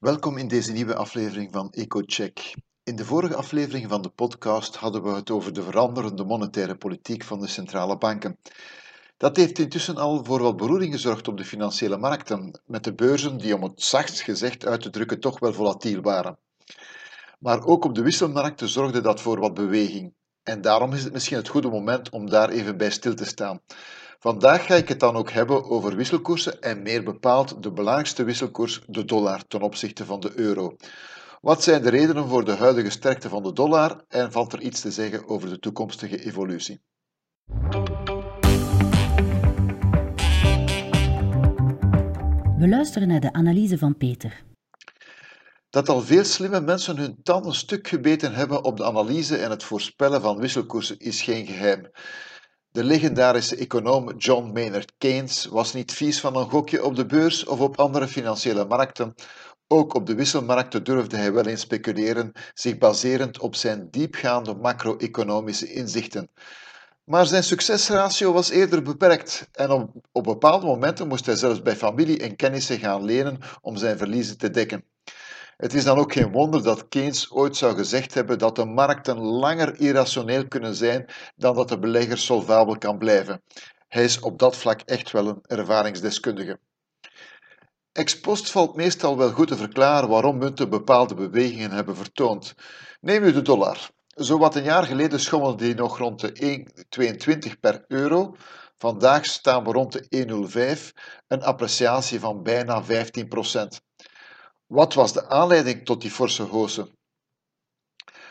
Welkom in deze nieuwe aflevering van EcoCheck. In de vorige aflevering van de podcast hadden we het over de veranderende monetaire politiek van de centrale banken. Dat heeft intussen al voor wat beroering gezorgd op de financiële markten, met de beurzen die, om het zachtst gezegd uit te drukken, toch wel volatiel waren. Maar ook op de wisselmarkten zorgde dat voor wat beweging. En daarom is het misschien het goede moment om daar even bij stil te staan. Vandaag ga ik het dan ook hebben over wisselkoersen en meer bepaald de belangrijkste wisselkoers, de dollar, ten opzichte van de euro. Wat zijn de redenen voor de huidige sterkte van de dollar en valt er iets te zeggen over de toekomstige evolutie? We luisteren naar de analyse van Peter. Dat al veel slimme mensen hun tanden stuk gebeten hebben op de analyse en het voorspellen van wisselkoersen is geen geheim. De legendarische econoom John Maynard Keynes was niet vies van een gokje op de beurs of op andere financiële markten. Ook op de wisselmarkten durfde hij wel eens speculeren, zich baserend op zijn diepgaande macro-economische inzichten. Maar zijn succesratio was eerder beperkt en op, op bepaalde momenten moest hij zelfs bij familie en kennissen gaan lenen om zijn verliezen te dekken. Het is dan ook geen wonder dat Keynes ooit zou gezegd hebben dat de markten langer irrationeel kunnen zijn dan dat de belegger solvabel kan blijven. Hij is op dat vlak echt wel een ervaringsdeskundige. Ex post valt meestal wel goed te verklaren waarom munten bepaalde bewegingen hebben vertoond. Neem u de dollar. Zowat een jaar geleden schommelde die nog rond de 1,22 per euro. Vandaag staan we rond de 1,05, een appreciatie van bijna 15 procent. Wat was de aanleiding tot die forse hozen?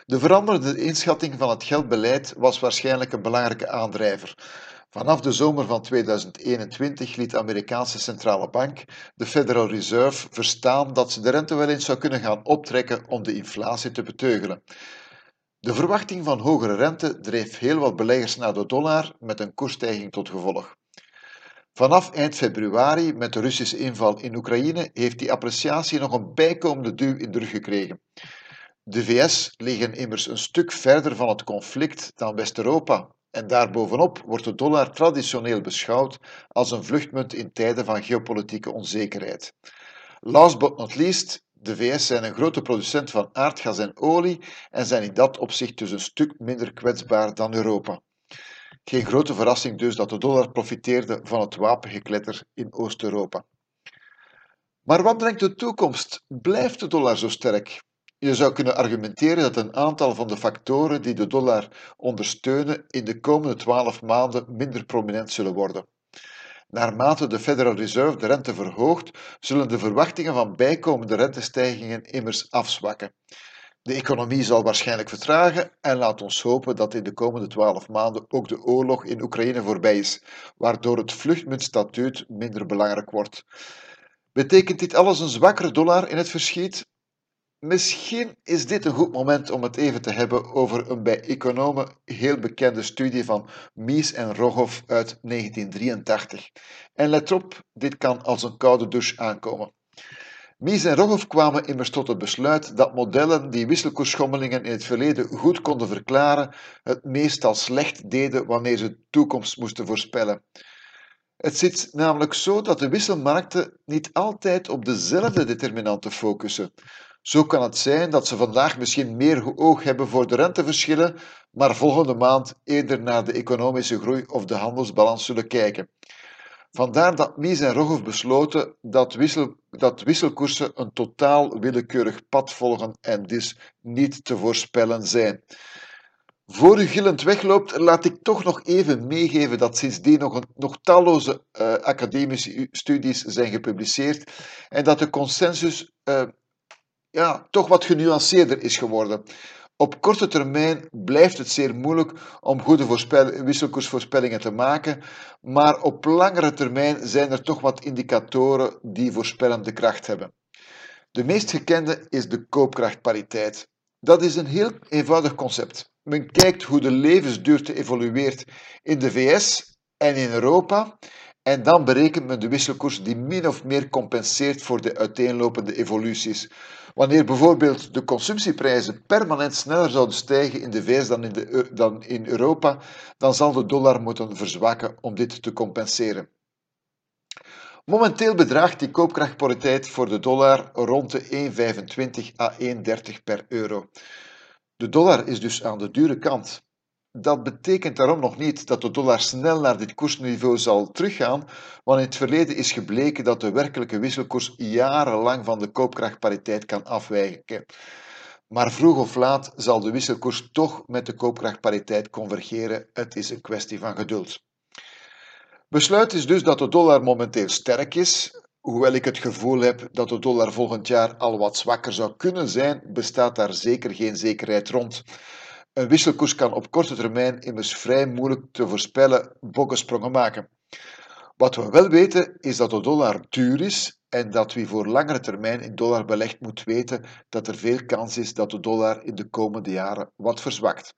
De veranderde inschatting van het geldbeleid was waarschijnlijk een belangrijke aandrijver. Vanaf de zomer van 2021 liet de Amerikaanse centrale bank, de Federal Reserve, verstaan dat ze de rente wel eens zou kunnen gaan optrekken om de inflatie te beteugelen. De verwachting van hogere rente dreef heel wat beleggers naar de dollar met een koersstijging tot gevolg. Vanaf eind februari, met de Russische inval in Oekraïne, heeft die appreciatie nog een bijkomende duw in de rug gekregen. De VS liggen immers een stuk verder van het conflict dan West-Europa. En daarbovenop wordt de dollar traditioneel beschouwd als een vluchtmunt in tijden van geopolitieke onzekerheid. Last but not least, de VS zijn een grote producent van aardgas en olie en zijn in dat opzicht dus een stuk minder kwetsbaar dan Europa. Geen grote verrassing dus dat de dollar profiteerde van het wapengekletter in Oost-Europa. Maar wat brengt de toekomst? Blijft de dollar zo sterk? Je zou kunnen argumenteren dat een aantal van de factoren die de dollar ondersteunen in de komende twaalf maanden minder prominent zullen worden. Naarmate de Federal Reserve de rente verhoogt, zullen de verwachtingen van bijkomende rentestijgingen immers afzwakken. De economie zal waarschijnlijk vertragen en laat ons hopen dat in de komende twaalf maanden ook de oorlog in Oekraïne voorbij is, waardoor het vluchtmuntstatuut minder belangrijk wordt. Betekent dit alles een zwakkere dollar in het verschiet? Misschien is dit een goed moment om het even te hebben over een bij economen heel bekende studie van Mies en Rogov uit 1983. En let op, dit kan als een koude douche aankomen. Mies en Rogov kwamen immers tot het besluit dat modellen die wisselkoersschommelingen in het verleden goed konden verklaren, het meestal slecht deden wanneer ze de toekomst moesten voorspellen. Het zit namelijk zo dat de wisselmarkten niet altijd op dezelfde determinanten focussen. Zo kan het zijn dat ze vandaag misschien meer oog hebben voor de renteverschillen, maar volgende maand eerder naar de economische groei of de handelsbalans zullen kijken. Vandaar dat Mies en Rogov besloten dat, wissel, dat wisselkoersen een totaal willekeurig pad volgen en dus niet te voorspellen zijn. Voor u gillend wegloopt, laat ik toch nog even meegeven dat sindsdien nog, een, nog talloze uh, academische studies zijn gepubliceerd en dat de consensus uh, ja, toch wat genuanceerder is geworden. Op korte termijn blijft het zeer moeilijk om goede wisselkoersvoorspellingen te maken, maar op langere termijn zijn er toch wat indicatoren die voorspellende kracht hebben. De meest gekende is de koopkrachtpariteit. Dat is een heel eenvoudig concept. Men kijkt hoe de levensduurte evolueert in de VS en in Europa en dan berekent men de wisselkoers die min of meer compenseert voor de uiteenlopende evoluties. Wanneer bijvoorbeeld de consumptieprijzen permanent sneller zouden stijgen in de VS dan in, de, dan in Europa, dan zal de dollar moeten verzwakken om dit te compenseren. Momenteel bedraagt die koopkrachtpariteit voor de dollar rond de 1,25 à 1,30 per euro. De dollar is dus aan de dure kant. Dat betekent daarom nog niet dat de dollar snel naar dit koersniveau zal teruggaan, want in het verleden is gebleken dat de werkelijke wisselkoers jarenlang van de koopkrachtpariteit kan afwijken. Maar vroeg of laat zal de wisselkoers toch met de koopkrachtpariteit convergeren. Het is een kwestie van geduld. Besluit is dus dat de dollar momenteel sterk is. Hoewel ik het gevoel heb dat de dollar volgend jaar al wat zwakker zou kunnen zijn, bestaat daar zeker geen zekerheid rond. Een wisselkoers kan op korte termijn immers vrij moeilijk te voorspellen bokkensprongen maken. Wat we wel weten is dat de dollar duur is en dat wie voor langere termijn in dollar belegt moet weten dat er veel kans is dat de dollar in de komende jaren wat verzwakt.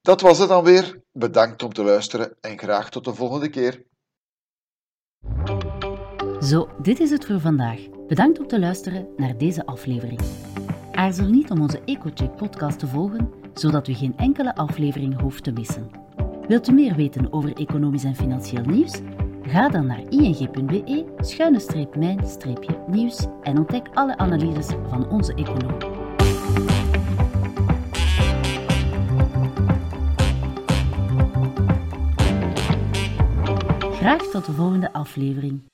Dat was het dan weer. Bedankt om te luisteren en graag tot de volgende keer. Zo, dit is het voor vandaag. Bedankt om te luisteren naar deze aflevering. Aarzel niet om onze EcoCheck podcast te volgen, zodat u geen enkele aflevering hoeft te missen. Wilt u meer weten over economisch en financieel nieuws? Ga dan naar ing.be-mijn-nieuws en ontdek alle analyses van onze econoom. Graag tot de volgende aflevering.